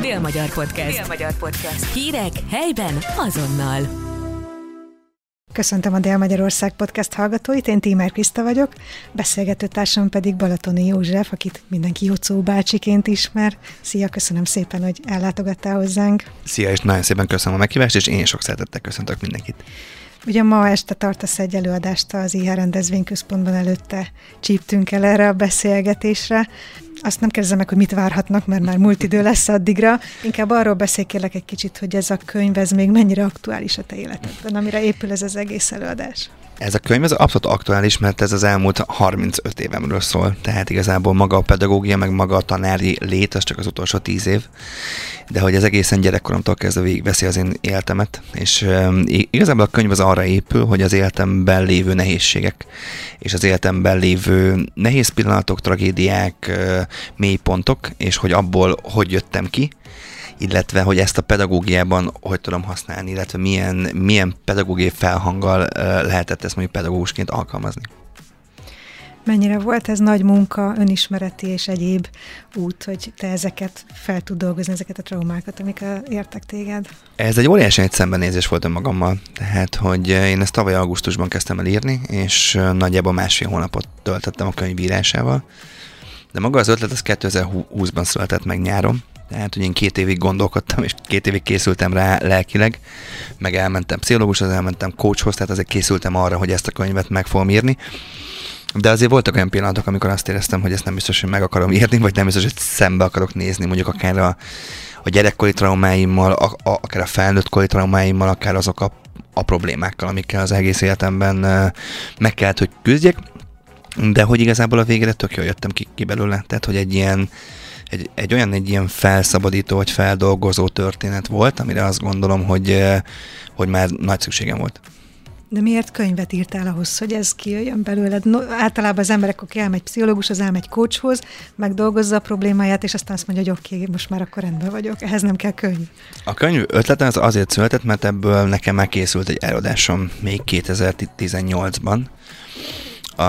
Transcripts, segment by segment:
Dél-Magyar Podcast. Dél-Magyar Podcast. Hírek helyben azonnal. Köszöntöm a Dél-Magyarország podcast hallgatóit, én Tímer Kriszta vagyok, beszélgető társam pedig Balatoni József, akit mindenki Jocó bácsiként ismer. Szia, köszönöm szépen, hogy ellátogattál hozzánk. Szia, és nagyon szépen köszönöm a meghívást, és én sok szeretettel köszöntök mindenkit. Ugye ma este tartasz egy előadást az IH rendezvényközpontban, előtte csíptünk el erre a beszélgetésre. Azt nem kérdezem meg, hogy mit várhatnak, mert már múlt idő lesz addigra. Inkább arról beszélj kérlek egy kicsit, hogy ez a könyv, ez még mennyire aktuális a te életedben, amire épül ez az egész előadás. Ez a könyv az abszolút aktuális, mert ez az elmúlt 35 évemről szól. Tehát igazából maga a pedagógia, meg maga a tanári lét, az csak az utolsó 10 év. De hogy az egészen gyerekkoromtól kezdve végigveszi az én életemet. És um, igazából a könyv az arra épül, hogy az életemben lévő nehézségek, és az életemben lévő nehéz pillanatok, tragédiák, mélypontok, és hogy abból hogy jöttem ki, illetve hogy ezt a pedagógiában hogy tudom használni, illetve milyen, milyen pedagógiai felhanggal lehetett ezt mondjuk pedagógusként alkalmazni. Mennyire volt ez nagy munka, önismereti és egyéb út, hogy te ezeket fel tud dolgozni, ezeket a traumákat, amik értek téged? Ez egy óriási egy szembenézés volt önmagammal. Tehát, hogy én ezt tavaly augusztusban kezdtem el írni, és nagyjából másfél hónapot töltöttem a könyvírásával. De maga az ötlet az 2020-ban született meg nyáron, tehát, hogy én két évig gondolkodtam, és két évig készültem rá lelkileg, meg elmentem pszichológushoz, elmentem coachhoz, tehát azért készültem arra, hogy ezt a könyvet meg fogom írni. De azért voltak olyan pillanatok, amikor azt éreztem, hogy ezt nem biztos, hogy meg akarom írni, vagy nem biztos, hogy szembe akarok nézni, mondjuk akár a, a gyerekkori traumáimmal, a, a, akár a felnőttkori traumáimmal, akár azok a, a problémákkal, amikkel az egész életemben meg kellett, hogy küzdjek. De hogy igazából a végére tök jól jöttem ki, ki belőle. Tehát, hogy egy ilyen, egy, egy olyan egy ilyen felszabadító vagy feldolgozó történet volt, amire azt gondolom, hogy, eh, hogy már nagy szükségem volt. De miért könyvet írtál ahhoz, hogy ez kijöjjön belőled? No, általában az emberek, aki elmegy pszichológushoz, elmegy coachhoz, megdolgozza a problémáját, és aztán azt mondja, hogy oké, okay, most már akkor rendben vagyok, ehhez nem kell könyv. A könyv ötlete az azért született, mert ebből nekem megkészült egy előadásom még 2018-ban, a,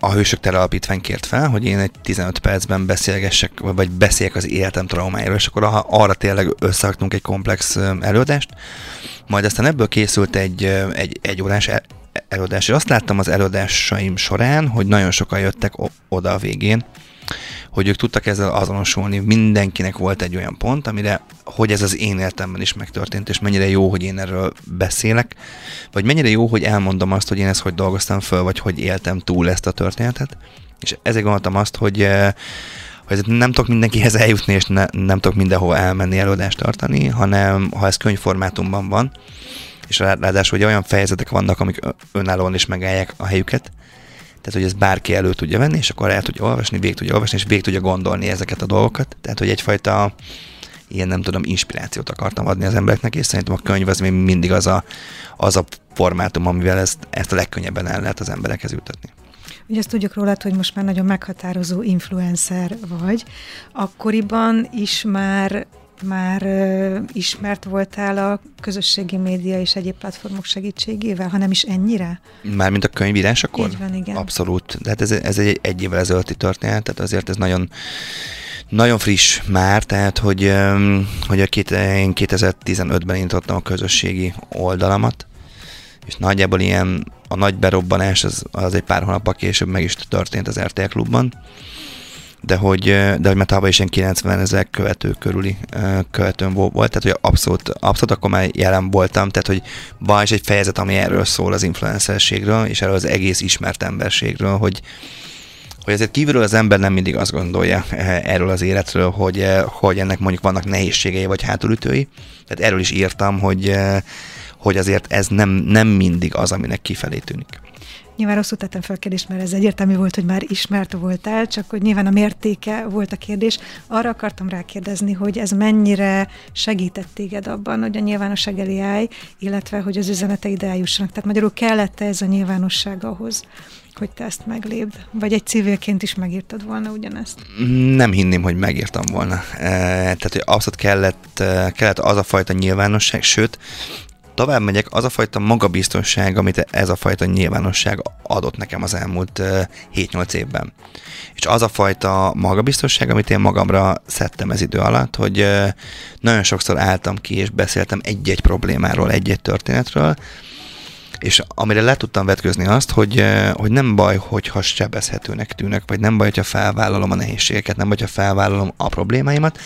a Hősök Tere Alapítvány kért fel, hogy én egy 15 percben beszélgessek, vagy beszéljek az életem traumáiról, és akkor arra tényleg összeraktunk egy komplex előadást, majd aztán ebből készült egy, egy, egy órás előadás, és azt láttam az előadásaim során, hogy nagyon sokan jöttek oda a végén, hogy ők tudtak ezzel azonosulni. Mindenkinek volt egy olyan pont, amire, hogy ez az én életemben is megtörtént, és mennyire jó, hogy én erről beszélek, vagy mennyire jó, hogy elmondom azt, hogy én ezt hogy dolgoztam föl, vagy hogy éltem túl ezt a történetet. És ezért gondoltam azt, hogy eh, hogy nem tudok mindenkihez eljutni, és ne, nem tudok mindenhova elmenni előadást tartani, hanem ha ez könyvformátumban van, és ráadásul hogy olyan fejezetek vannak, amik önállóan is megállják a helyüket, tehát hogy ez bárki elő tudja venni, és akkor el tudja olvasni, végig tudja olvasni, és végig tudja gondolni ezeket a dolgokat. Tehát, hogy egyfajta ilyen nem tudom, inspirációt akartam adni az embereknek, és szerintem a könyv az még mindig az a, az a formátum, amivel ezt, ezt a legkönnyebben el lehet az emberekhez jutatni. Ugye azt tudjuk rólad, hogy most már nagyon meghatározó influencer vagy. Akkoriban is már már uh, ismert voltál a közösségi média és egyéb platformok segítségével, hanem is ennyire? Mármint a könyvírás akkor? Így van, igen. Abszolút. Tehát ez, ez egy, egy évvel ezelőtti történet, tehát azért ez nagyon nagyon friss már, tehát hogy, hogy a két, én 2015-ben indítottam a közösségi oldalamat, és nagyjából ilyen a nagy berobbanás az, az egy pár hónappal később meg is történt az RTL klubban, de hogy, de hogy már tavaly is ilyen 90 ezer követő körüli követőm volt, tehát hogy abszolút, abszolút akkor már jelen voltam, tehát hogy van is egy fejezet, ami erről szól az influencerségről, és erről az egész ismert emberségről, hogy, hogy ezért kívülről az ember nem mindig azt gondolja erről az életről, hogy, hogy ennek mondjuk vannak nehézségei vagy hátulütői. Tehát erről is írtam, hogy, hogy azért ez nem, nem mindig az, aminek kifelé tűnik. Nyilván rosszul tettem fel a kérdést, mert ez egyértelmű volt, hogy már ismert voltál, csak hogy nyilván a mértéke volt a kérdés. Arra akartam rákérdezni, hogy ez mennyire segített téged abban, hogy a nyilvánosság elé állj, illetve hogy az üzeneteid eljussanak. Tehát magyarul kellett ez a nyilvánosság ahhoz, hogy te ezt meglépd? Vagy egy civilként is megírtad volna ugyanezt? Nem hinném, hogy megírtam volna. E, tehát, hogy abszolút kellett, e, kellett az a fajta nyilvánosság, sőt, tovább megyek, az a fajta magabiztosság, amit ez a fajta nyilvánosság adott nekem az elmúlt 7-8 évben. És az a fajta magabiztosság, amit én magamra szedtem ez idő alatt, hogy nagyon sokszor álltam ki és beszéltem egy-egy problémáról, egy-egy történetről, és amire le tudtam vetközni azt, hogy, hogy nem baj, hogyha sebezhetőnek tűnök, vagy nem baj, hogyha felvállalom a nehézségeket, nem baj, hogyha felvállalom a problémáimat.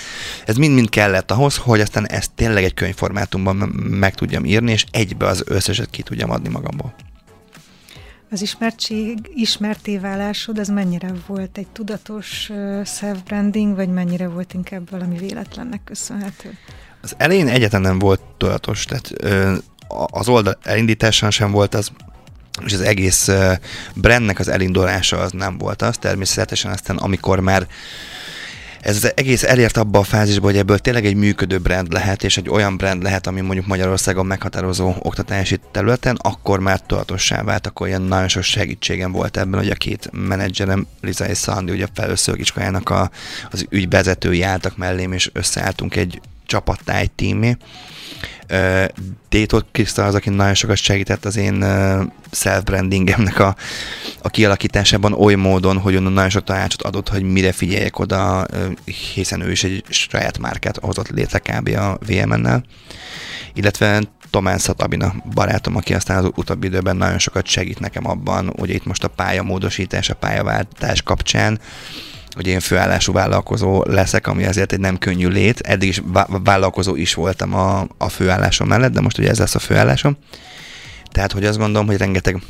Ez mind-mind kellett ahhoz, hogy aztán ezt tényleg egy könyvformátumban meg tudjam írni, és egybe az összeset ki tudjam adni magamból. Az ismertség, ismerté válásod, ez mennyire volt egy tudatos self-branding, vagy mennyire volt inkább valami véletlennek köszönhető? Az elején egyetlen nem volt tudatos, tehát az oldal elindításán sem volt az, és az egész brandnek az elindulása az nem volt az. Természetesen aztán, amikor már ez az egész elért abba a fázisba, hogy ebből tényleg egy működő brand lehet, és egy olyan brand lehet, ami mondjuk Magyarországon meghatározó oktatási területen, akkor már tudatossá vált, akkor ilyen nagyon sok segítségem volt ebben, hogy a két menedzserem, Liza és Szandi, ugye a felőször a, az ügyvezetői álltak mellém, és összeálltunk egy csapattá, egy tímé. Détot Krisztal az, aki nagyon sokat segített az én self-brandingemnek a, a kialakításában oly módon, hogy onnan nagyon sok tanácsot adott, hogy mire figyeljek oda, hiszen ő is egy saját márkát hozott létre kb. a VMN-nel. Illetve Tomán Szatabina barátom, aki aztán az utóbbi időben nagyon sokat segít nekem abban, hogy itt most a pályamódosítás, a pályaváltás kapcsán hogy én főállású vállalkozó leszek, ami azért egy nem könnyű lét. Eddig is vállalkozó is voltam a, a főállásom mellett, de most ugye ez lesz a főállásom. Tehát, hogy azt gondolom, hogy rengeteg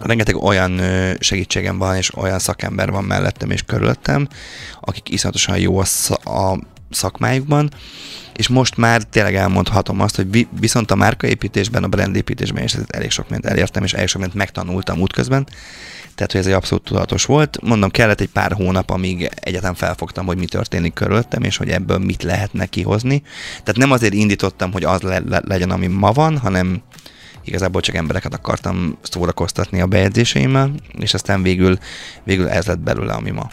rengeteg olyan segítségem van, és olyan szakember van mellettem és körülöttem, akik iszonyatosan jó a, a szakmájukban, és most már tényleg elmondhatom azt, hogy viszont a márkaépítésben, a brandépítésben is elég sok mindent elértem, és elég sok mindent megtanultam útközben, tehát hogy ez egy abszolút tudatos volt. Mondom, kellett egy pár hónap, amíg egyetem felfogtam, hogy mi történik körülöttem, és hogy ebből mit lehetne kihozni. Tehát nem azért indítottam, hogy az le- le- legyen, ami ma van, hanem igazából csak embereket akartam szórakoztatni a bejegyzéseimmel, és aztán végül, végül ez lett belőle, ami ma.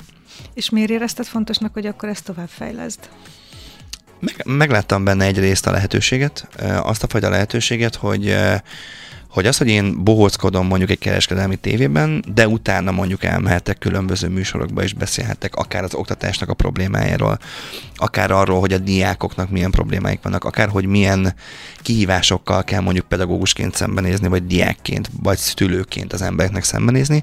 És miért érezted fontosnak, hogy akkor ezt tovább fejleszd? Meg, megláttam benne egyrészt a lehetőséget, azt a fajta lehetőséget, hogy hogy az, hogy én bohóckodom mondjuk egy kereskedelmi tévében, de utána mondjuk elmehetek különböző műsorokba és beszélhetek akár az oktatásnak a problémájáról, akár arról, hogy a diákoknak milyen problémáik vannak, akár hogy milyen kihívásokkal kell mondjuk pedagógusként szembenézni, vagy diákként, vagy szülőként az embereknek szembenézni,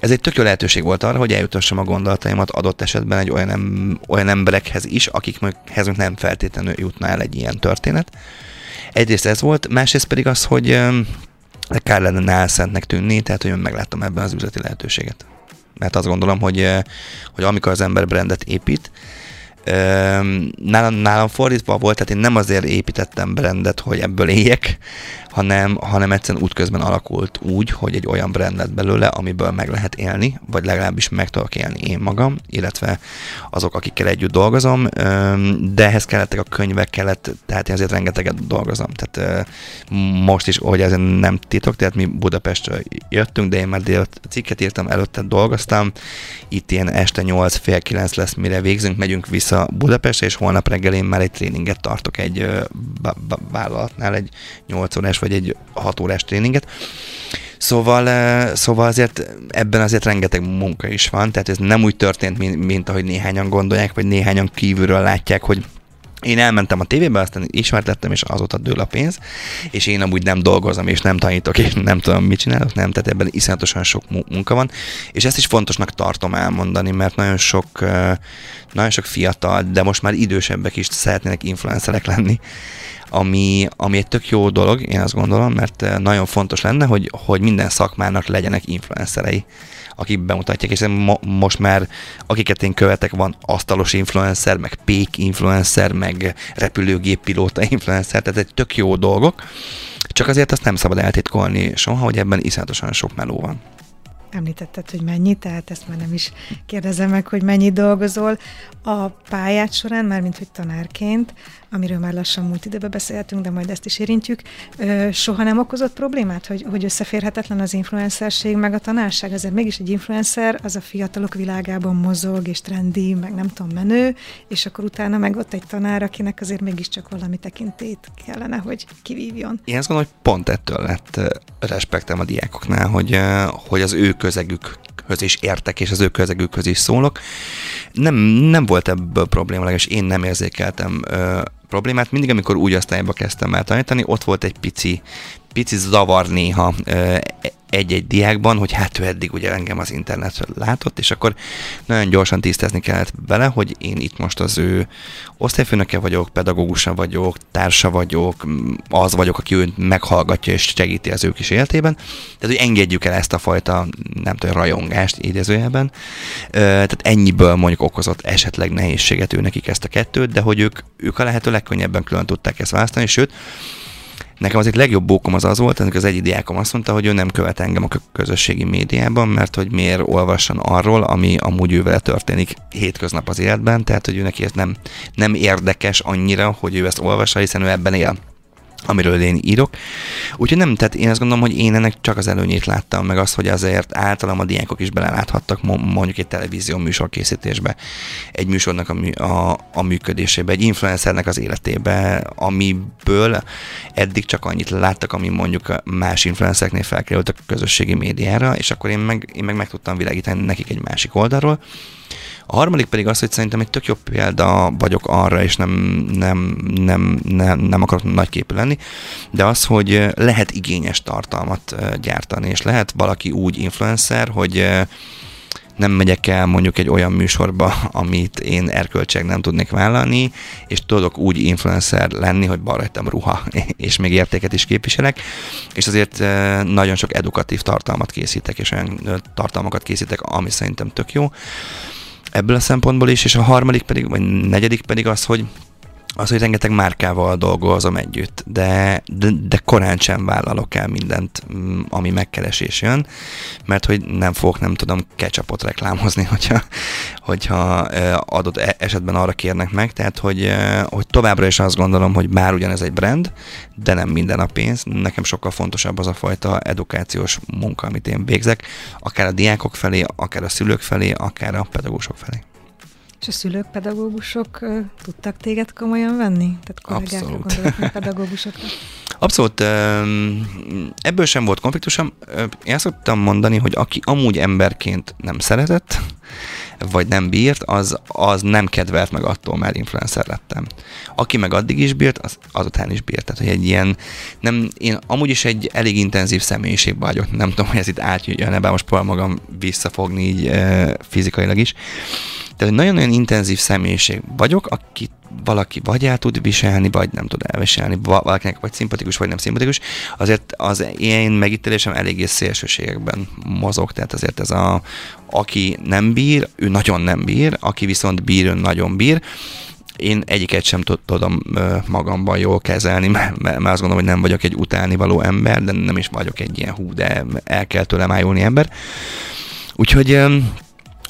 ez egy tök jó lehetőség volt arra, hogy eljutassam a gondolataimat adott esetben egy olyan, olyan emberekhez is, akikhez nem feltétlenül jutna el egy ilyen történet. Egyrészt ez volt, másrészt pedig az, hogy kár lenne álszentnek tűnni, tehát hogy megláttam ebben az üzleti lehetőséget. Mert azt gondolom, hogy, hogy amikor az ember brandet épít, nálam, nálam fordítva volt, tehát én nem azért építettem brandet, hogy ebből éljek, hanem, hanem egyszerűen útközben alakult úgy, hogy egy olyan brand lett belőle, amiből meg lehet élni, vagy legalábbis meg tudok élni én magam, illetve azok, akikkel együtt dolgozom, de ehhez kellettek a könyvek, kellett, tehát én azért rengeteget dolgozom. Tehát most is, hogy ez nem titok, tehát mi Budapestről jöttünk, de én már délt cikket írtam, előtte dolgoztam, itt ilyen este 8 fél 9 lesz, mire végzünk, megyünk vissza Budapestre, és holnap reggel én már egy tréninget tartok egy vállalatnál, egy 8 órás vagy egy 6 órás tréninget. Szóval, szóval azért ebben azért rengeteg munka is van, tehát ez nem úgy történt, mint, mint ahogy néhányan gondolják, vagy néhányan kívülről látják, hogy én elmentem a tévébe, aztán ismert lettem, és azóta dől a pénz, és én amúgy nem dolgozom, és nem tanítok, és nem tudom, mit csinálok, nem, tehát ebben iszonyatosan sok munka van, és ezt is fontosnak tartom elmondani, mert nagyon sok, nagyon sok fiatal, de most már idősebbek is szeretnének influencerek lenni, ami, ami egy tök jó dolog, én azt gondolom, mert nagyon fontos lenne, hogy, hogy minden szakmának legyenek influencerei, akik bemutatják, és mo- most már akiket én követek, van asztalos influencer, meg pék influencer, meg repülőgép pilóta influencer, tehát egy tök jó dolgok, csak azért azt nem szabad eltitkolni soha, hogy ebben iszonyatosan sok meló van. említetted, hogy mennyi, tehát ezt már nem is kérdezem meg, hogy mennyit dolgozol. A pályát során, már mint hogy tanárként, amiről már lassan múlt időben beszéltünk, de majd ezt is érintjük, soha nem okozott problémát, hogy, hogy összeférhetetlen az influencerség meg a tanárság? Azért mégis egy influencer az a fiatalok világában mozog, és trendi, meg nem tudom, menő, és akkor utána meg ott egy tanár, akinek azért mégiscsak valami tekintét kellene, hogy kivívjon. Én azt gondolom, hogy pont ettől lett respektem a diákoknál, hogy, hogy az ő közegükhöz is értek, és az ő közegükhöz is szólok. Nem, nem volt ebből probléma, legalábbis én nem érzékeltem ö, problémát. Mindig, amikor úgy osztályba kezdtem el tanítani, ott volt egy pici, pici zavar néha egy-egy diákban, hogy hát ő eddig ugye engem az internetről látott, és akkor nagyon gyorsan tisztázni kellett vele, hogy én itt most az ő osztályfőnöke vagyok, pedagógusa vagyok, társa vagyok, az vagyok, aki őt meghallgatja és segíti az ő kis életében. Tehát, hogy engedjük el ezt a fajta, nem tudom, rajongást idézőjelben. Tehát ennyiből mondjuk okozott esetleg nehézséget ő nekik ezt a kettőt, de hogy ők, ők a lehető legkönnyebben külön tudták ezt választani, sőt, Nekem az egy legjobb bókom az az volt, az egyik diákom azt mondta, hogy ő nem követ engem a közösségi médiában, mert hogy miért olvasson arról, ami amúgy ővel történik hétköznap az életben, tehát hogy ő neki ez nem, nem érdekes annyira, hogy ő ezt olvassa, hiszen ő ebben él amiről én írok. Úgyhogy nem, tehát én azt gondolom, hogy én ennek csak az előnyét láttam, meg az, hogy azért általam a diákok is beleláthattak mondjuk egy televízió műsor készítésbe, egy műsornak a, mű, a, a működésébe, egy influencernek az életébe, amiből eddig csak annyit láttak, ami mondjuk más influencereknél felkerült a közösségi médiára, és akkor én meg, én meg, meg tudtam világítani nekik egy másik oldalról. A harmadik pedig az, hogy szerintem egy tök jobb példa vagyok arra, és nem, nem, nem, nem, nem akarok nagyképű lenni, de az, hogy lehet igényes tartalmat gyártani, és lehet valaki úgy influencer, hogy nem megyek el mondjuk egy olyan műsorba, amit én erkölcseg nem tudnék vállalni, és tudok úgy influencer lenni, hogy rajtam ruha, és még értéket is képviselek, és azért nagyon sok edukatív tartalmat készítek, és olyan tartalmakat készítek, ami szerintem tök jó ebből a szempontból is, és a harmadik pedig, vagy negyedik pedig az, hogy az, hogy rengeteg márkával dolgozom együtt, de, de, de korán sem vállalok el mindent, mm, ami megkeresés jön, mert hogy nem fogok, nem tudom, ketchupot reklámozni, hogyha, hogyha adott e-, esetben arra kérnek meg, tehát hogy, hogy továbbra is azt gondolom, hogy bár ugyanez egy brand, de nem minden a pénz, nekem sokkal fontosabb az a fajta edukációs munka, amit én végzek, akár a diákok felé, akár a szülők felé, akár a pedagógusok felé. És a szülők, pedagógusok tudtak téged komolyan venni? Tehát kollégákra gondolok, pedagógusokra? Abszolút. Ebből sem volt konfliktusom. Én azt szoktam mondani, hogy aki amúgy emberként nem szeretett, vagy nem bírt, az, az nem kedvelt meg attól, mert influencer lettem. Aki meg addig is bírt, az azután is bírt. Tehát, hogy egy ilyen, nem, én amúgy is egy elég intenzív személyiség vagyok, nem tudom, hogy ez itt átjön, bár most próbál magam visszafogni így e, fizikailag is. Tehát nagyon-nagyon intenzív személyiség vagyok, akit valaki vagy el tud viselni, vagy nem tud elviselni, valakinek vagy szimpatikus, vagy nem szimpatikus, azért az én megítélésem eléggé szélsőségekben mozog, tehát azért ez a, aki nem bír, ő nagyon nem bír, aki viszont bír, ő nagyon bír, én egyiket sem tudom magamban jól kezelni, mert, mert azt gondolom, hogy nem vagyok egy utáni való ember, de nem is vagyok egy ilyen hú, de el kell tőlem ájulni ember. Úgyhogy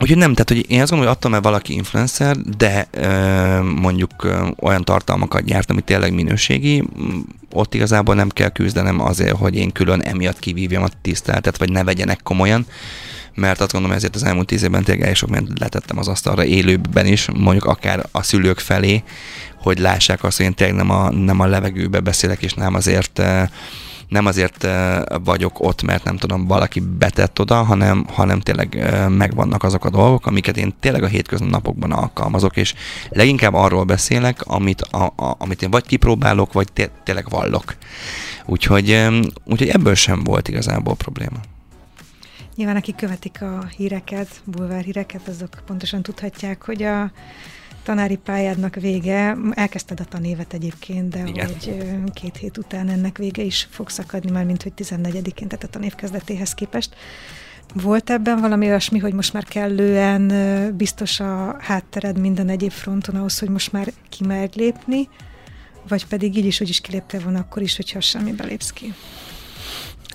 Úgyhogy nem, tehát hogy én azt gondolom, hogy attól, mert valaki influencer, de ö, mondjuk ö, olyan tartalmakat gyárt, ami tényleg minőségi, ott igazából nem kell küzdenem azért, hogy én külön emiatt kivívjam a tiszteletet, vagy ne vegyenek komolyan, mert azt gondolom, ezért az elmúlt tíz évben tényleg elég sok mindent letettem az asztalra élőben is, mondjuk akár a szülők felé, hogy lássák azt, hogy én tényleg nem a, nem a levegőbe beszélek, és nem azért nem azért vagyok ott, mert nem tudom, valaki betett oda, hanem, hanem tényleg megvannak azok a dolgok, amiket én tényleg a hétköznapokban alkalmazok, és leginkább arról beszélek, amit, a, a, amit én vagy kipróbálok, vagy té- tényleg vallok. Úgyhogy, úgyhogy ebből sem volt igazából probléma. Nyilván, akik követik a híreket, bulvár híreket, azok pontosan tudhatják, hogy a tanári pályádnak vége, elkezdted a tanévet egyébként, de Igen. hogy két hét után ennek vége is fog szakadni, már mint hogy 14-én, tehát a tanév kezdetéhez képest. Volt ebben valami olyasmi, hogy most már kellően biztos a háttered minden egyéb fronton ahhoz, hogy most már kimerj lépni, vagy pedig így is, úgy is kiléptél volna akkor is, hogyha semmi belépsz ki?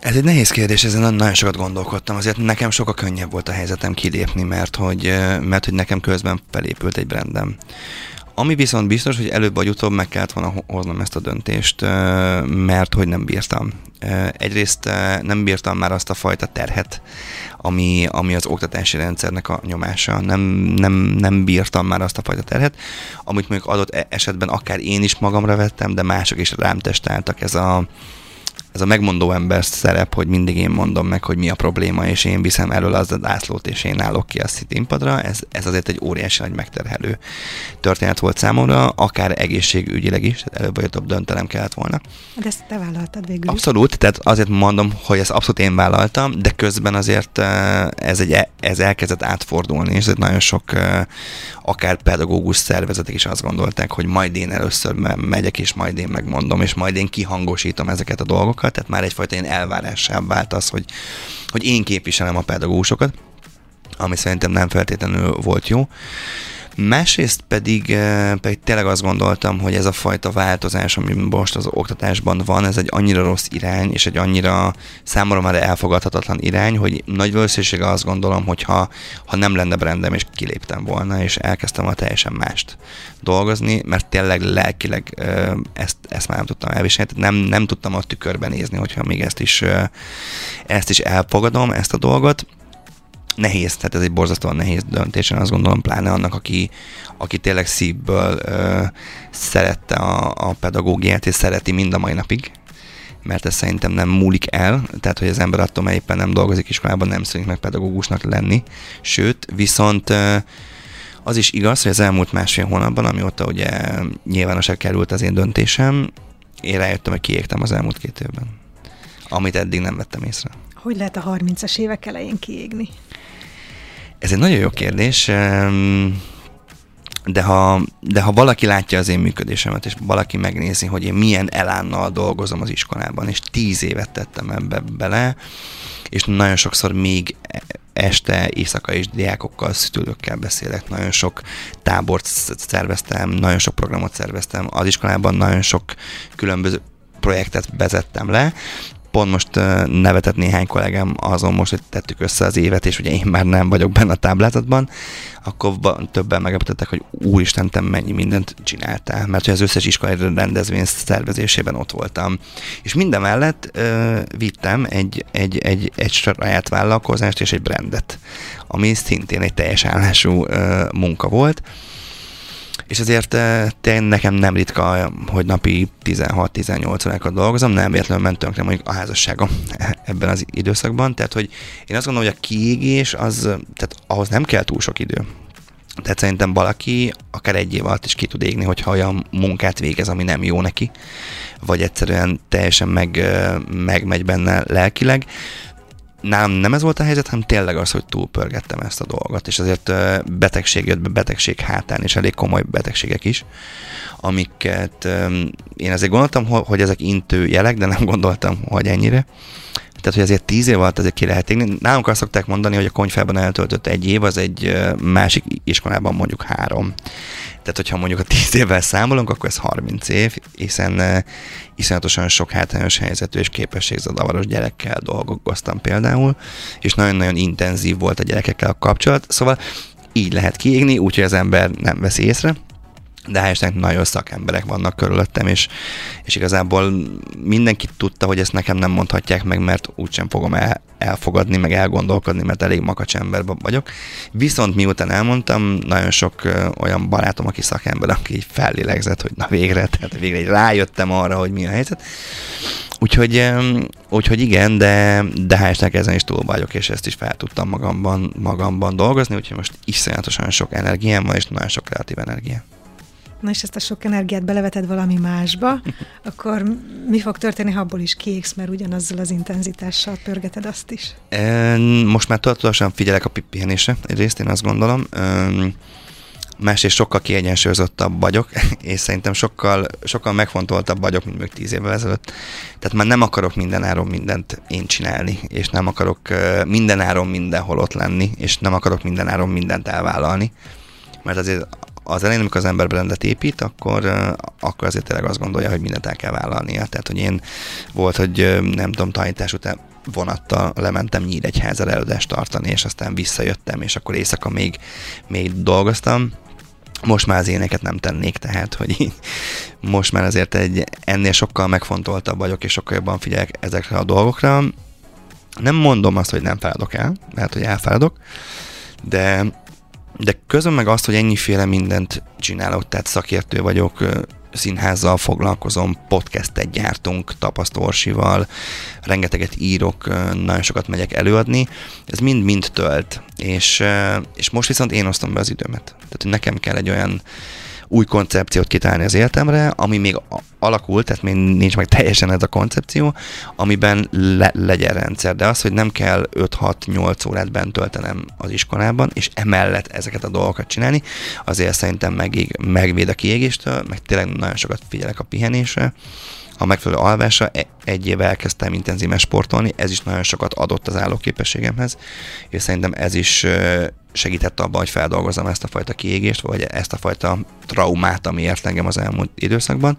Ez egy nehéz kérdés, ezen nagyon sokat gondolkodtam. Azért nekem sokkal könnyebb volt a helyzetem kilépni, mert hogy, mert hogy nekem közben felépült egy brandem. Ami viszont biztos, hogy előbb vagy utóbb meg kellett volna hoznom ezt a döntést, mert hogy nem bírtam. Egyrészt nem bírtam már azt a fajta terhet, ami, ami az oktatási rendszernek a nyomása. Nem, nem, nem bírtam már azt a fajta terhet, amit mondjuk adott e-, esetben akár én is magamra vettem, de mások is rám testáltak. Ez a, ez a megmondó ember szerep, hogy mindig én mondom meg, hogy mi a probléma, és én viszem elől az a dászlót, és én állok ki a színpadra, ez, ez azért egy óriási nagy megterhelő történet volt számomra, akár egészségügyileg is, tehát előbb vagy több döntenem kellett volna. De ezt te vállaltad végül Abszolút, tehát azért mondom, hogy ezt abszolút én vállaltam, de közben azért eh, ez, egy, e, ez elkezdett átfordulni, és nagyon sok eh, akár pedagógus szervezetek is azt gondolták, hogy majd én először megyek, és majd én megmondom, és majd én kihangosítom ezeket a dolgokat, pedagógusokat, tehát már egyfajta ilyen elvárássá vált az, hogy, hogy én képviselem a pedagógusokat, ami szerintem nem feltétlenül volt jó. Másrészt pedig, eh, pedig tényleg azt gondoltam, hogy ez a fajta változás, ami most az oktatásban van, ez egy annyira rossz irány, és egy annyira számomra már elfogadhatatlan irány, hogy nagy valószínűséggel azt gondolom, hogy ha, ha nem lenne brandem, és kiléptem volna, és elkezdtem a teljesen mást dolgozni, mert tényleg lelkileg eh, ezt, ezt már nem tudtam elviselni, tehát nem, nem tudtam a tükörben nézni, hogyha még ezt is, eh, ezt is elfogadom, ezt a dolgot, nehéz, tehát ez egy borzasztóan nehéz döntés, én azt gondolom, pláne annak, aki, aki tényleg szívből ö, szerette a, a pedagógiát, és szereti mind a mai napig, mert ez szerintem nem múlik el, tehát hogy az ember attól, mert éppen nem dolgozik iskolában, nem szűnik meg pedagógusnak lenni, sőt, viszont ö, az is igaz, hogy az elmúlt másfél hónapban, amióta ugye nyilvánosság került az én döntésem, én rájöttem, hogy kiégtem az elmúlt két évben, amit eddig nem vettem észre. Hogy lehet a 30-as évek elején kiégni? Ez egy nagyon jó kérdés, de ha, de ha valaki látja az én működésemet, és valaki megnézi, hogy én milyen elánnal dolgozom az iskolában, és tíz évet tettem ebbe bele, és nagyon sokszor még este, éjszaka is diákokkal, szülőkkel beszélek, nagyon sok tábort szerveztem, nagyon sok programot szerveztem, az iskolában nagyon sok különböző projektet vezettem le, pont most nevetett néhány kollégám azon most, hogy tettük össze az évet, és ugye én már nem vagyok benne a táblázatban, akkor többen meglepettek, hogy úristen, te mennyi mindent csináltál, mert hogy az összes iskolai rendezvény szervezésében ott voltam. És minden mellett ö, vittem egy, egy, egy, egy saját vállalkozást és egy brandet, ami szintén egy teljes állású ö, munka volt, és ezért eh, tényleg nekem nem ritka, hogy napi 16-18 órákat dolgozom, nem véletlenül ment tönkre mondjuk a házasságom ebben az időszakban, tehát hogy én azt gondolom, hogy a kiégés az, tehát ahhoz nem kell túl sok idő. Tehát szerintem valaki akár egy év alatt is ki tud égni, hogyha olyan munkát végez, ami nem jó neki, vagy egyszerűen teljesen meg, eh, megmegy benne lelkileg nálam nem ez volt a helyzet, hanem tényleg az, hogy túlpörgettem ezt a dolgot, és azért betegség jött be, betegség hátán, és elég komoly betegségek is, amiket én azért gondoltam, hogy ezek intő jelek, de nem gondoltam, hogy ennyire. Tehát, hogy azért tíz év alatt azért ki lehet égni. Nálunk azt szokták mondani, hogy a konyfában eltöltött egy év, az egy másik iskolában mondjuk három. Tehát, hogyha mondjuk a 10 évvel számolunk, akkor ez 30 év, hiszen uh, iszonyatosan sok hátrányos helyzetű és képességzadavaros gyerekkel dolgoztam például, és nagyon-nagyon intenzív volt a gyerekekkel a kapcsolat, szóval így lehet kiégni, úgyhogy az ember nem veszi észre de hál' nagyon szakemberek vannak körülöttem, és, és igazából mindenki tudta, hogy ezt nekem nem mondhatják meg, mert úgysem fogom el, elfogadni, meg elgondolkodni, mert elég makacs ember vagyok. Viszont miután elmondtam, nagyon sok olyan barátom, aki szakember, aki így fellélegzett, hogy na végre, tehát végre így rájöttem arra, hogy mi a helyzet. Úgyhogy, úgyhogy igen, de, de hál' ezen is túl vagyok, és ezt is fel tudtam magamban, magamban dolgozni, úgyhogy most iszonyatosan sok energiám van, és nagyon sok kreatív energiám na és ezt a sok energiát beleveted valami másba, akkor mi fog történni, ha abból is kiégsz, mert ugyanazzal az intenzitással pörgeted azt is? Most már tudatosan figyelek a pihenésre, egyrészt én azt gondolom. Másrészt sokkal kiegyensúlyozottabb vagyok, és szerintem sokkal, sokkal megfontoltabb vagyok, mint még tíz évvel ezelőtt. Tehát már nem akarok mindenáron mindent én csinálni, és nem akarok mindenáron mindenhol ott lenni, és nem akarok mindenáron mindent elvállalni. Mert azért az elején, amikor az ember brandet épít, akkor, akkor azért tényleg azt gondolja, hogy mindent el kell vállalnia. Tehát, hogy én volt, hogy nem tudom, tanítás után vonattal lementem Nyíregyházra előadást tartani, és aztán visszajöttem, és akkor éjszaka még, még dolgoztam. Most már az éneket nem tennék, tehát, hogy most már azért egy ennél sokkal megfontoltabb vagyok, és sokkal jobban figyelek ezekre a dolgokra. Nem mondom azt, hogy nem fáradok el, mert hogy elfáradok, de de közben meg azt, hogy ennyiféle mindent csinálok, tehát szakértő vagyok, színházzal foglalkozom, podcastet gyártunk tapasztorsival, rengeteget írok, nagyon sokat megyek előadni, ez mind-mind tölt, és, és most viszont én osztom be az időmet. Tehát nekem kell egy olyan új koncepciót kitálni az életemre, ami még alakult, tehát még nincs meg teljesen ez a koncepció, amiben le, legyen rendszer. De az, hogy nem kell 5-6-8 órát bent töltenem az iskolában, és emellett ezeket a dolgokat csinálni, azért szerintem meg, megvéd a kiégéstől, meg tényleg nagyon sokat figyelek a pihenésre, a megfelelő alvásra e- egy éve elkezdtem intenzíven sportolni, ez is nagyon sokat adott az állóképességemhez, és szerintem ez is segített abban, hogy feldolgozzam ezt a fajta kiégést, vagy ezt a fajta traumát, ami ért engem az elmúlt időszakban.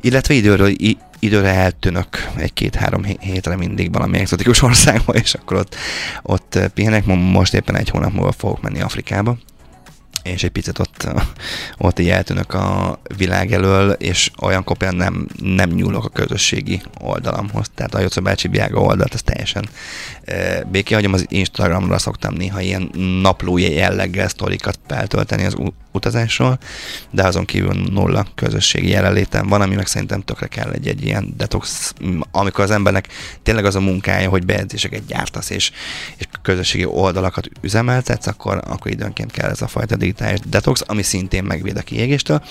Illetve időről, időre eltűnök egy-két-három hétre mindig valami exotikus országba, és akkor ott, ott pihenek. Most éppen egy hónap múlva fogok menni Afrikába és egy picit ott, ott így eltűnök a világ elől, és olyan kopján nem, nem nyúlok a közösségi oldalamhoz. Tehát a Jocó bácsi Biága oldalt, ez teljesen e, béké hagyom, az Instagramra szoktam néha ilyen naplói jelleggel sztorikat feltölteni az utazásról, de azon kívül nulla közösségi jelenlétem van, ami meg szerintem tökre kell egy, egy ilyen detox, amikor az embernek tényleg az a munkája, hogy beedzéseket gyártasz, és, és közösségi oldalakat üzemeltetsz, akkor, akkor időnként kell ez a fajta digitális detox, ami szintén megvéd a kiégéstől.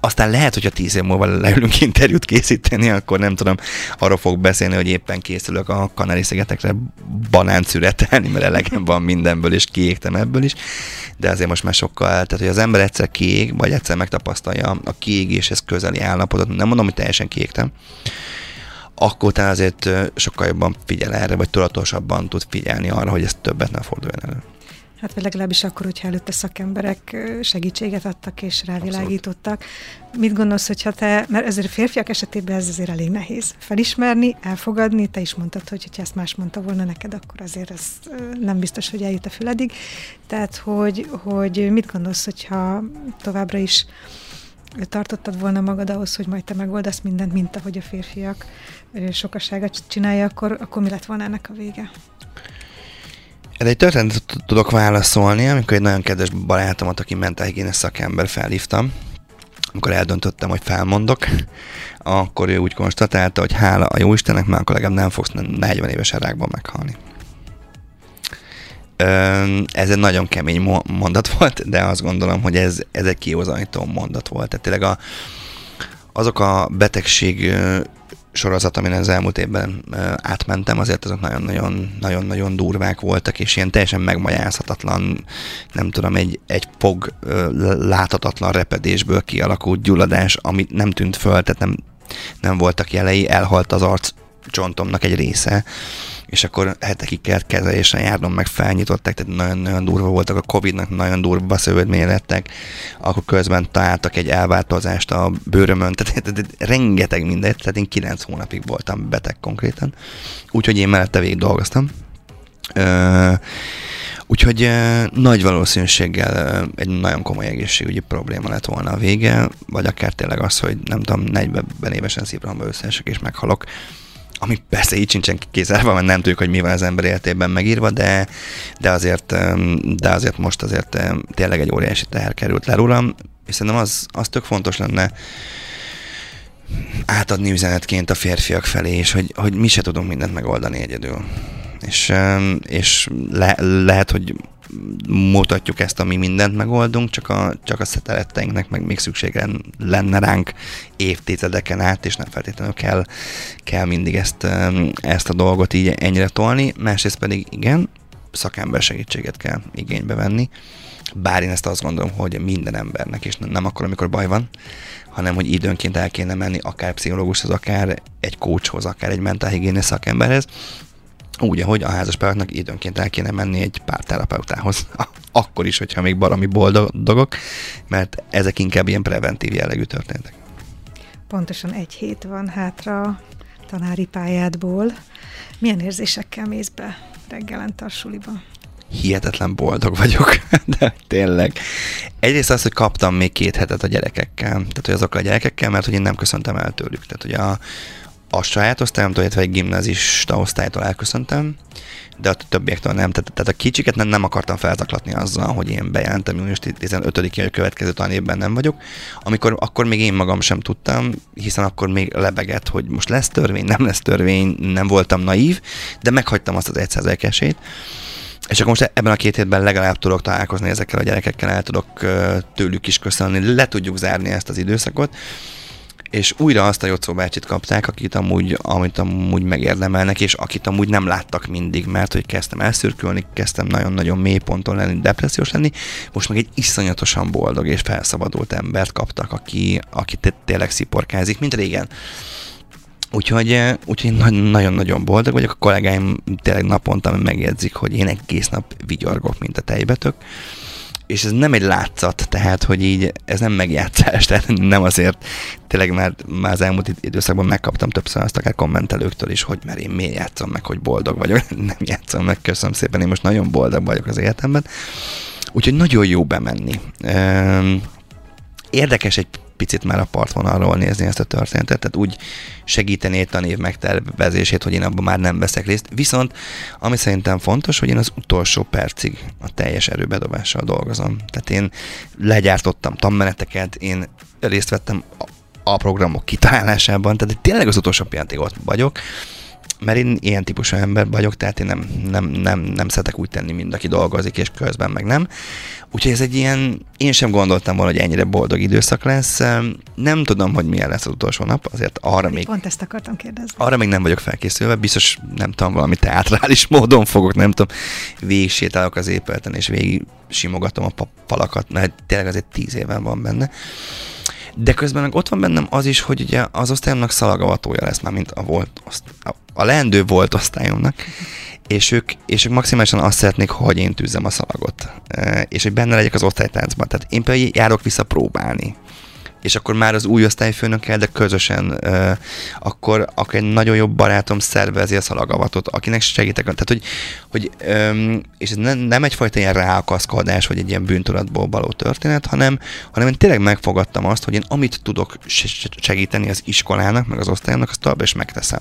Aztán lehet, hogyha tíz év múlva leülünk interjút készíteni, akkor nem tudom, arról fog beszélni, hogy éppen készülök a Kanári-szigetekre banánt szüretelni, mert elegem van mindenből, és kiégtem ebből is, de azért most már sokkal, tehát hogy az ember egyszer kiég, vagy egyszer megtapasztalja a kiégéshez közeli állapotot, nem mondom, hogy teljesen kiégtem, akkor te azért sokkal jobban figyel erre, vagy tudatosabban tud figyelni arra, hogy ez többet ne forduljon elő. Hát vagy legalábbis akkor, hogyha előtte szakemberek segítséget adtak és rávilágítottak. Abszolút. Mit gondolsz, hogyha te, mert ezért férfiak esetében ez azért elég nehéz. Felismerni, elfogadni, te is mondtad, hogy ha ezt más mondta volna neked, akkor azért ez nem biztos, hogy eljut a füledig. Tehát, hogy, hogy mit gondolsz, hogyha továbbra is tartottad volna magad ahhoz, hogy majd te megoldasz mindent, mint ahogy a férfiak sokaságot csinálja, akkor, akkor mi lett volna ennek a vége? Egy történetet tudok válaszolni, amikor egy nagyon kedves barátomat, aki mentálhigiénes szakember felhívtam, amikor eldöntöttem, hogy felmondok, akkor ő úgy konstatálta, hogy hála a jóistennek, már akkor legalább nem fogsz 40 éves rákban meghalni. Ez egy nagyon kemény mondat volt, de azt gondolom, hogy ez, ez egy kiózanító mondat volt. Tehát tényleg a, azok a betegség sorozat, amin az elmúlt évben átmentem, azért azok nagyon-nagyon durvák voltak, és ilyen teljesen megmagyázhatatlan, nem tudom, egy, egy fog láthatatlan repedésből kialakult gyulladás, amit nem tűnt föl, tehát nem, nem voltak jelei, elhalt az arc csontomnak egy része, és akkor hetekig kellett kezelésre járnom, meg felnyitották, tehát nagyon-nagyon durva voltak a Covid-nak, nagyon durva szövődmény lettek, akkor közben találtak egy elváltozást a bőrömön, tehát, tehát, rengeteg mindent, tehát én kilenc hónapig voltam beteg konkrétan, úgyhogy én mellette végig dolgoztam. Ö, Úgyhogy uh, nagy valószínűséggel uh, egy nagyon komoly egészségügyi probléma lett volna a vége, vagy akár tényleg az, hogy nem tudom, 40 évesen szívrohamba összeesek és meghalok ami persze így sincsen kézzelve, mert nem tudjuk, hogy mi van az ember életében megírva, de, de, azért, de azért most azért tényleg egy óriási teher került le rólam, és szerintem az, az tök fontos lenne átadni üzenetként a férfiak felé, és hogy, hogy mi se tudunk mindent megoldani egyedül. És, és le, lehet, hogy mutatjuk ezt, ami mindent megoldunk, csak a, csak a szeretteinknek meg még szüksége lenne ránk évtizedeken át, és nem feltétlenül kell, kell mindig ezt, ezt a dolgot így ennyire tolni. Másrészt pedig igen, szakember segítséget kell igénybe venni, bár én ezt azt gondolom, hogy minden embernek, és nem akkor, amikor baj van, hanem hogy időnként el kéne menni akár pszichológushoz, akár egy coachhoz, akár egy mentálhigiénész szakemberhez, úgy, ahogy a házaspároknak időnként el kéne menni egy párterapeutához. Akkor is, hogyha még valami boldogok, mert ezek inkább ilyen preventív jellegű történetek. Pontosan egy hét van hátra tanári pályádból. Milyen érzésekkel mész be reggelente a suliba? hihetetlen boldog vagyok, de tényleg. Egyrészt az, hogy kaptam még két hetet a gyerekekkel, tehát hogy azokkal a gyerekekkel, mert hogy én nem köszöntem el tőlük. Tehát hogy a, a saját osztályomtól, illetve egy gimnazista osztálytól elköszöntem, de a többiektől nem. Tehát, tehát a kicsiket nem, nem akartam felzaklatni azzal, hogy én bejelentem június 15-én, a következő tanévben nem vagyok, amikor akkor még én magam sem tudtam, hiszen akkor még lebegett, hogy most lesz törvény, nem lesz törvény, nem voltam naív, de meghagytam azt az 100 esélyt. És akkor most ebben a két hétben legalább tudok találkozni ezekkel a gyerekekkel, el tudok tőlük is köszönni, le tudjuk zárni ezt az időszakot, és újra azt a Jocó bácsit kapták, akit amúgy, amit amúgy megérdemelnek, és akit amúgy nem láttak mindig, mert hogy kezdtem elszürkülni, kezdtem nagyon-nagyon mély ponton lenni, depressziós lenni, most meg egy iszonyatosan boldog és felszabadult embert kaptak, aki, aki tényleg sziporkázik, mint régen. Úgyhogy, eh, úgyhogy nagyon-nagyon boldog vagyok. A kollégáim tényleg naponta megjegyzik, hogy én egész nap vigyorgok, mint a tejbetök. És ez nem egy látszat, tehát, hogy így ez nem megjátszás, tehát nem azért, tényleg már, már az elmúlt időszakban megkaptam többször azt akár kommentelőktől is, hogy mert én miért játszom meg, hogy boldog vagyok. nem játszom meg, köszönöm szépen, én most nagyon boldog vagyok az életemben. Úgyhogy nagyon jó bemenni. Érdekes egy picit már a partvonalról nézni ezt a történetet, tehát úgy segíteni egy tanév megtervezését, hogy én abban már nem veszek részt. Viszont, ami szerintem fontos, hogy én az utolsó percig a teljes erőbedobással dolgozom. Tehát én legyártottam tanmeneteket, én részt vettem a programok kitalálásában, tehát tényleg az utolsó pillanatig ott vagyok, mert én ilyen típusú ember vagyok, tehát én nem, nem, nem, nem szeretek úgy tenni, mint aki dolgozik, és közben meg nem. Úgyhogy ez egy ilyen, én sem gondoltam volna, hogy ennyire boldog időszak lesz. Nem tudom, hogy milyen lesz az utolsó nap, azért arra még... Pont ezt akartam kérdezni. Arra még nem vagyok felkészülve, biztos nem tudom, valami teátrális módon fogok, nem tudom, végig sétálok az épületen, és végig simogatom a palakat, mert tényleg azért tíz éve van benne. De közben ott van bennem az is, hogy ugye az osztályomnak szalagavatója lesz már, mint a volt, a leendő volt osztályomnak, és ők, és ők maximálisan azt szeretnék, hogy én tűzzem a szalagot, és hogy benne legyek az osztálytáncban. Tehát én például járok vissza próbálni és akkor már az új osztályfőnökkel, de közösen, uh, akkor, akkor egy nagyon jobb barátom szervezi a szalagavatot, akinek segítek. Tehát, hogy, hogy és ez nem, nem egyfajta ilyen ráakaszkodás, vagy egy ilyen bűntudatból való történet, hanem, hanem én tényleg megfogadtam azt, hogy én amit tudok segíteni az iskolának, meg az osztályomnak, azt tovább is megteszem.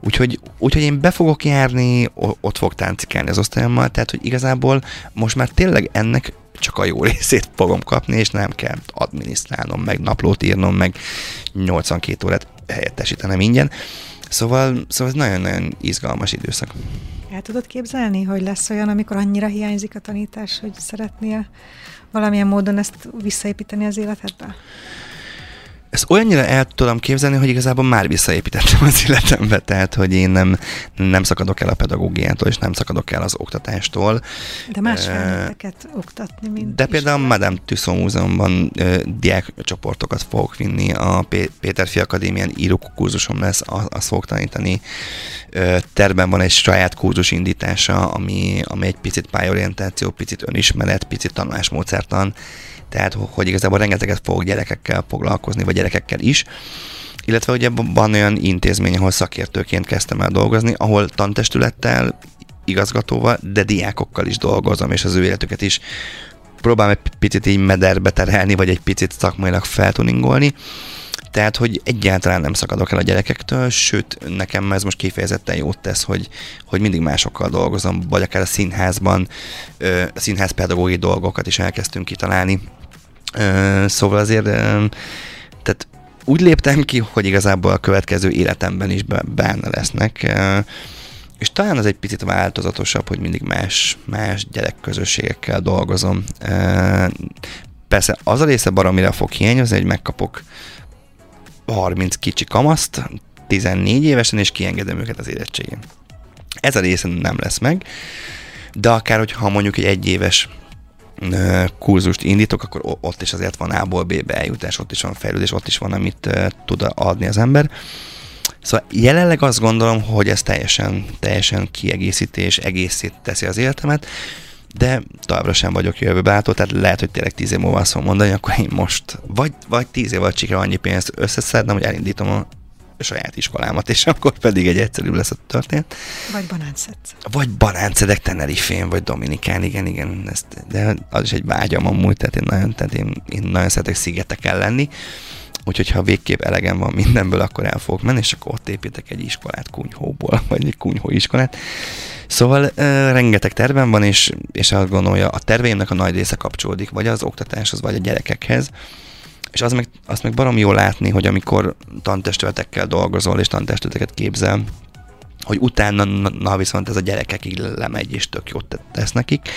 Úgyhogy, úgyhogy én be fogok járni, ott fog táncikálni az osztályommal, tehát hogy igazából most már tényleg ennek csak a jó részét fogom kapni, és nem kell adminisztrálnom, meg naplót írnom, meg 82 órát helyettesítenem ingyen. Szóval, szóval ez nagyon-nagyon izgalmas időszak. El tudod képzelni, hogy lesz olyan, amikor annyira hiányzik a tanítás, hogy szeretnél valamilyen módon ezt visszaépíteni az életedbe? Ezt olyannyira el tudom képzelni, hogy igazából már visszaépítettem az életembe, tehát hogy én nem, nem szakadok el a pedagógiától, és nem szakadok el az oktatástól. De más felnőtteket uh, oktatni, mint De például a Madame Tussaud Múzeumban uh, diákcsoportokat fogok vinni, a P- Péter Fi Akadémián írókurzusom lesz, azt fogok tanítani. Uh, terben van egy saját kurzus indítása, ami, ami egy picit pályorientáció, picit önismeret, picit tanulásmódszertan, tehát hogy igazából rengeteget fogok gyerekekkel foglalkozni, vagy gyerekekkel is, illetve ugye van olyan intézmény, ahol szakértőként kezdtem el dolgozni, ahol tantestülettel, igazgatóval, de diákokkal is dolgozom, és az ő életüket is próbálom egy picit így mederbe terelni, vagy egy picit szakmailag feltuningolni. Tehát, hogy egyáltalán nem szakadok el a gyerekektől, sőt, nekem ez most kifejezetten jót tesz, hogy, hogy mindig másokkal dolgozom, vagy akár a színházban, a színház pedagógiai dolgokat is elkezdtünk kitalálni. Szóval azért, tehát úgy léptem ki, hogy igazából a következő életemben is benne lesznek, és talán az egy picit változatosabb, hogy mindig más, más gyerekközösségekkel dolgozom. Persze az a része baromira fog hiányozni, hogy megkapok 30 kicsi kamaszt, 14 évesen, és kiengedem őket az érettségén. Ez a része nem lesz meg, de akár, hogyha mondjuk egy egyéves kurzust indítok, akkor ott is azért van A-ból B-be eljutás, ott is van fejlődés, ott is van, amit tud adni az ember. Szóval jelenleg azt gondolom, hogy ez teljesen, teljesen kiegészítés, egészít teszi az életemet, de továbbra sem vagyok jövőbeától, tehát lehet, hogy tényleg tíz év múlva azt mondani, akkor én most vagy, vagy tíz év alatt sikra annyi pénzt összeszednem, hogy elindítom a saját iskolámat, és akkor pedig egy egyszerűbb lesz a történet. Vagy banánszedsz. Vagy banánszedek Tenerifén, vagy Dominikán, igen, igen, ezt, de az is egy vágyam amúgy, tehát én nagyon, tehát én, én nagyon szeretek szigeteken lenni, úgyhogy ha végképp elegem van mindenből, akkor el fogok menni, és akkor ott építek egy iskolát kunyhóból, vagy egy kunyhó iskolát. Szóval uh, rengeteg tervem van, és, és azt gondolja, a terveimnek a nagy része kapcsolódik, vagy az oktatáshoz, vagy a gyerekekhez, és az meg, azt meg barom jól látni, hogy amikor tantestületekkel dolgozol, és tantestületeket képzel, hogy utána, na viszont ez a gyerekekig lemegy, és tök jót tesz nekik.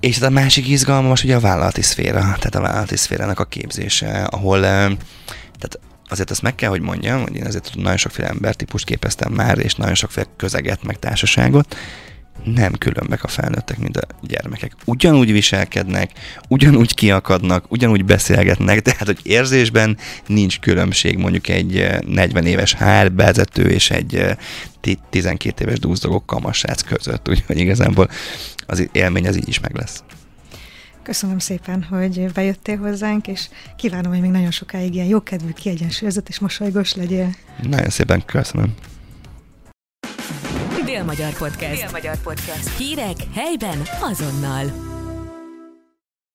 És ez a másik izgalmas ugye a vállalati szféra, tehát a vállalati szférának a képzése, ahol tehát azért azt meg kell, hogy mondjam, hogy én azért nagyon sokféle embertípust képeztem már, és nagyon sokféle közeget, meg társaságot, nem különbek a felnőttek, mint a gyermekek. Ugyanúgy viselkednek, ugyanúgy kiakadnak, ugyanúgy beszélgetnek, tehát hogy érzésben nincs különbség mondjuk egy 40 eh, éves hárbezető és egy 12 eh, éves dúzdogok kamassác között, úgyhogy igazából az élmény az így is meg lesz. Köszönöm szépen, hogy bejöttél hozzánk, és kívánom, hogy még nagyon sokáig ilyen jókedvű, kiegyensúlyozott és mosolygós legyél. Nagyon szépen köszönöm. Dél-Magyar Podcast. Dél-Magyar Podcast. Hírek helyben azonnal.